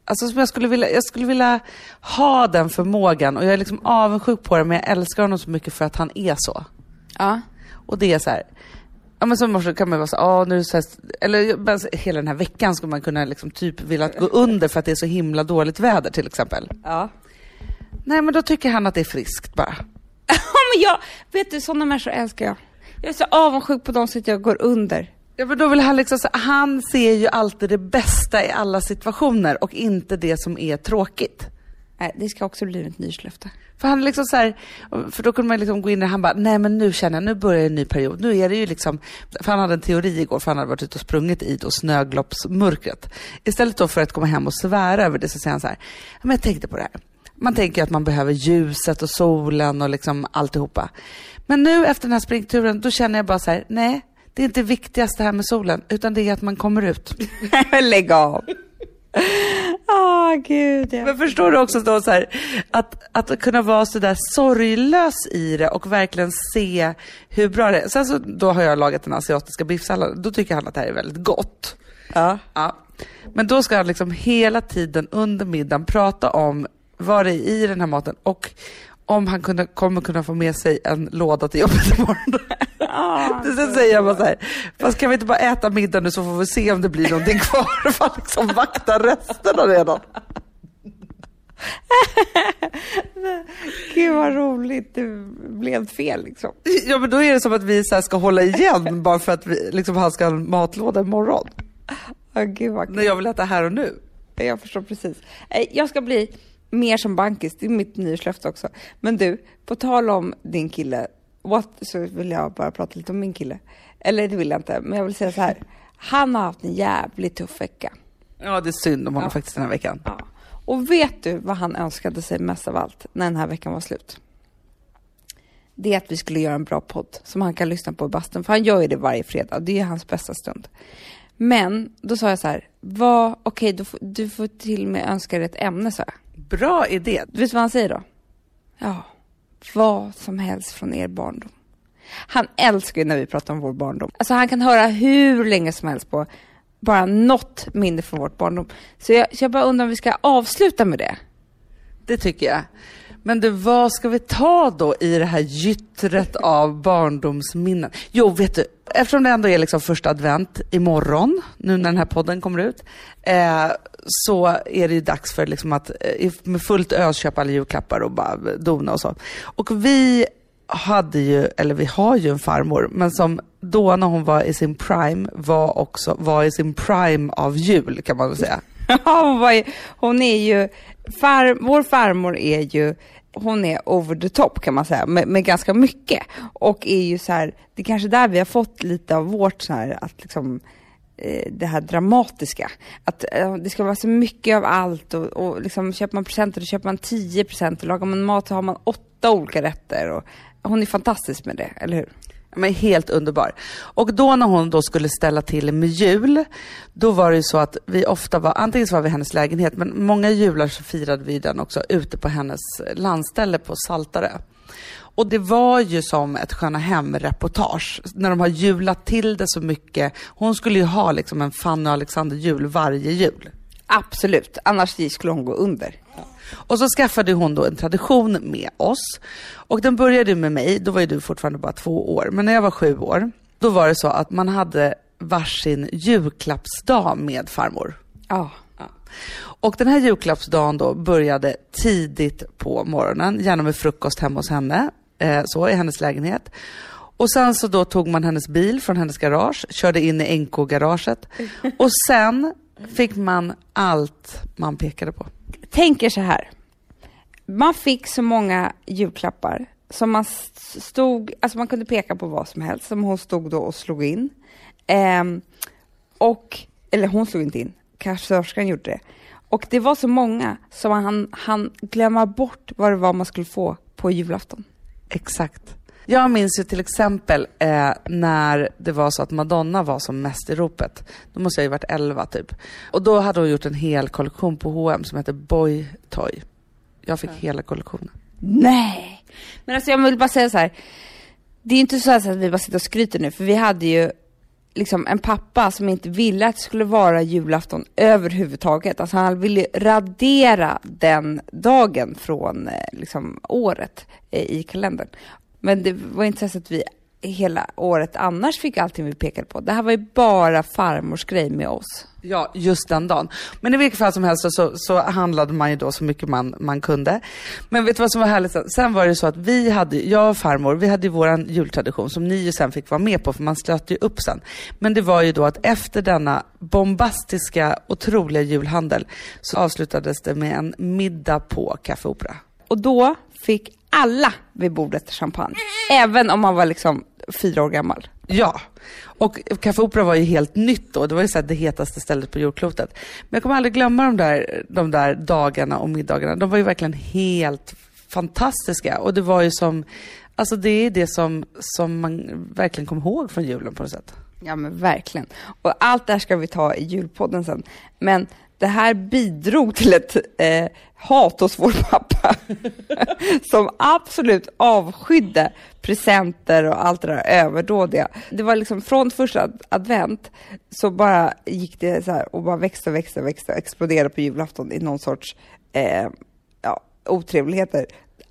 Alltså som jag skulle vilja, jag skulle vilja ha den förmågan och jag är liksom avundsjuk på det, men jag älskar honom så mycket för att han är så. Ja. Och det är så här, ja men i morse kan man vara så ah, nu så här, eller så- hela den här veckan skulle man kunna liksom typ vilja gå under för att det är så himla dåligt väder till exempel. Ja. Nej men då tycker han att det är friskt bara. Ja men jag, vet du sådana människor älskar jag. Jag är så avundsjuk på dem så att jag går under. Ja, men då vill han liksom, han ser ju alltid det bästa i alla situationer och inte det som är tråkigt. Nej, det ska också bli ett nyårslöfte. För han liksom så här, för då kunde man liksom gå in och han bara, nej men nu känner jag, nu börjar en ny period. Nu är det ju liksom, för han hade en teori igår, för han hade varit ute och sprungit i då snögloppsmörkret. Istället då för att komma hem och svära över det så säger han så här, "Ja, men jag tänkte på det här. Man tänker att man behöver ljuset och solen och liksom alltihopa. Men nu efter den här springturen, då känner jag bara så här, nej, det är inte viktigast det här med solen, utan det är att man kommer ut. Lägg av. Åh gud. Ja. Men förstår du också då så här, att, att kunna vara så där sorglös i det och verkligen se hur bra det är. Sen så då har jag lagat den asiatiska biffsalladen. Då tycker han att det här är väldigt gott. Ja. Ja. Men då ska han liksom hela tiden under middagen prata om vad det är i den här maten och om han kunde, kommer kunna få med sig en låda till jobbet imorgon. Sen säger jag bara så här, fast kan vi inte bara äta middag nu så får vi se om det blir någonting kvar. För liksom vaktar resterna redan. Gud vad roligt. Det blev fel liksom. Ja men då är det som att vi så ska hålla igen bara för att vi, liksom, han ska ha en matlåda imorgon. Gud vad kul. När jag vill äta här och nu. Jag förstår precis. Eh, Jag ska bli mer som bankis, det är mitt nyårslöfte också. Men du, på tal om din kille, what, så vill jag bara prata lite om min kille. Eller det vill jag inte, men jag vill säga så här. Han har haft en jävligt tuff vecka. Ja det är synd om honom faktiskt den här veckan. Ja. Och vet du vad han önskade sig mest av allt när den här veckan var slut? Det är att vi skulle göra en bra podd som han kan lyssna på i bastun, för han gör ju det varje fredag. Det är hans bästa stund. Men då sa jag så här, vad, okej, du, får- du får till och med önska dig ett ämne, sa jag. Bra idé. Vet du vad han säger då? Ja, vad som helst från er barndom. Han älskar ju när vi pratar om vår barndom. Alltså han kan höra hur länge som helst på bara något minne från vårt barndom. Så jag, så jag bara undrar om vi ska avsluta med det. Det tycker jag. Men du, vad ska vi ta då i det här gyttret av barndomsminnen? Jo, vet du, eftersom det ändå är liksom första advent imorgon, nu när den här podden kommer ut, eh, så är det ju dags för liksom att eh, med fullt ös köpa alla julklappar och bara dona och så. Och vi hade ju, eller vi har ju en farmor, men som då när hon var i sin prime var också var i sin prime av jul kan man väl säga. Ja, hon, var ju, hon är ju, far, vår farmor är ju, hon är over the top kan man säga, med, med ganska mycket. Och är ju så här, det är kanske där vi har fått lite av vårt så här, att liksom, eh, det här dramatiska. Att eh, det ska vara så mycket av allt och, och liksom, köper man presenter då köper man 10 presenter, lagar man mat så har man åtta olika rätter. Och, hon är fantastisk med det, eller hur? Men helt underbar. Och då när hon då skulle ställa till med jul, då var det ju så att vi ofta var, antingen så var vi i hennes lägenhet, men många jular så firade vi den också ute på hennes landställe på Saltare. Och det var ju som ett Sköna Hem-reportage, när de har julat till det så mycket. Hon skulle ju ha liksom en Fanny och Alexander-jul varje jul. Absolut, annars skulle hon gå under. Och så skaffade hon då en tradition med oss. Och den började med mig, då var ju du fortfarande bara två år. Men när jag var sju år, då var det så att man hade varsin julklappsdag med farmor. Ja. Och den här julklappsdagen då började tidigt på morgonen, gärna med frukost hemma hos henne, eh, så i hennes lägenhet. Och sen så då tog man hennes bil från hennes garage, körde in i NK-garaget och sen fick man allt man pekade på. Tänker så här. Man fick så många julklappar som man stod, alltså man kunde peka på vad som helst, som hon stod då och slog in. Ehm, och, eller hon slog inte in, kassörskan gjorde det. Och det var så många som han han glömma bort vad det var man skulle få på julafton. Exakt. Jag minns ju till exempel eh, när det var så att Madonna var som mest i ropet. Då måste jag ju varit 11 typ. Och då hade hon gjort en hel kollektion på H&M som hette Boy Toy. Jag fick hela kollektionen. Nej! Men alltså jag vill bara säga så här. Det är inte så att vi bara sitter och skryter nu, för vi hade ju liksom en pappa som inte ville att det skulle vara julafton överhuvudtaget. Alltså han ville radera den dagen från eh, liksom året eh, i kalendern. Men det var inte så att vi hela året annars fick allting vi pekade på. Det här var ju bara farmors grej med oss. Ja, just den dagen. Men i vilket fall som helst så, så handlade man ju då så mycket man, man kunde. Men vet du vad som var härligt? sen? Sen var det så att vi hade, jag och farmor, vi hade ju våran jultradition som ni ju sen fick vara med på för man slöt ju upp sen. Men det var ju då att efter denna bombastiska, otroliga julhandel så avslutades det med en middag på Café Opera. Och då fick alla vid bordet champagne. Även om man var liksom fyra år gammal. Ja, och Café Opera var ju helt nytt då. Det var ju så det hetaste stället på jordklotet. Men jag kommer aldrig glömma de där, de där dagarna och middagarna. De var ju verkligen helt fantastiska. Och det var ju som, alltså det är det som, som man verkligen kommer ihåg från julen på något sätt. Ja men verkligen. Och allt det här ska vi ta i julpodden sen. Men det här bidrog till ett eh, hat hos vår pappa. som absolut avskydde presenter och allt det där överdådiga. Det var liksom från första ad- advent så bara gick det så här och bara växte och växte och växte och exploderade på julafton i någon sorts eh, ja, otrevligheter.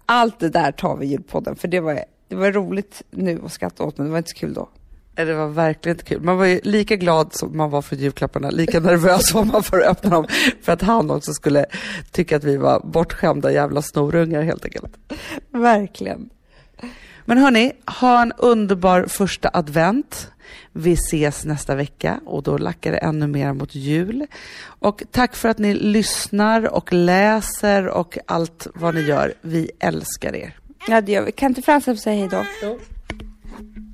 Allt det där tar vi i julpodden för det var, det var roligt nu att skratta åt men det var inte så kul då. Det var verkligen inte kul. Man var ju lika glad som man var för julklapparna, lika nervös var man för att öppna dem. För att han också skulle tycka att vi var bortskämda jävla snorungar helt enkelt. Verkligen. Men hörni, ha en underbar första advent. Vi ses nästa vecka och då lackar det ännu mer mot jul. Och tack för att ni lyssnar och läser och allt vad ni gör. Vi älskar er. Ja, det gör vi. Kan inte Frans säga hej då?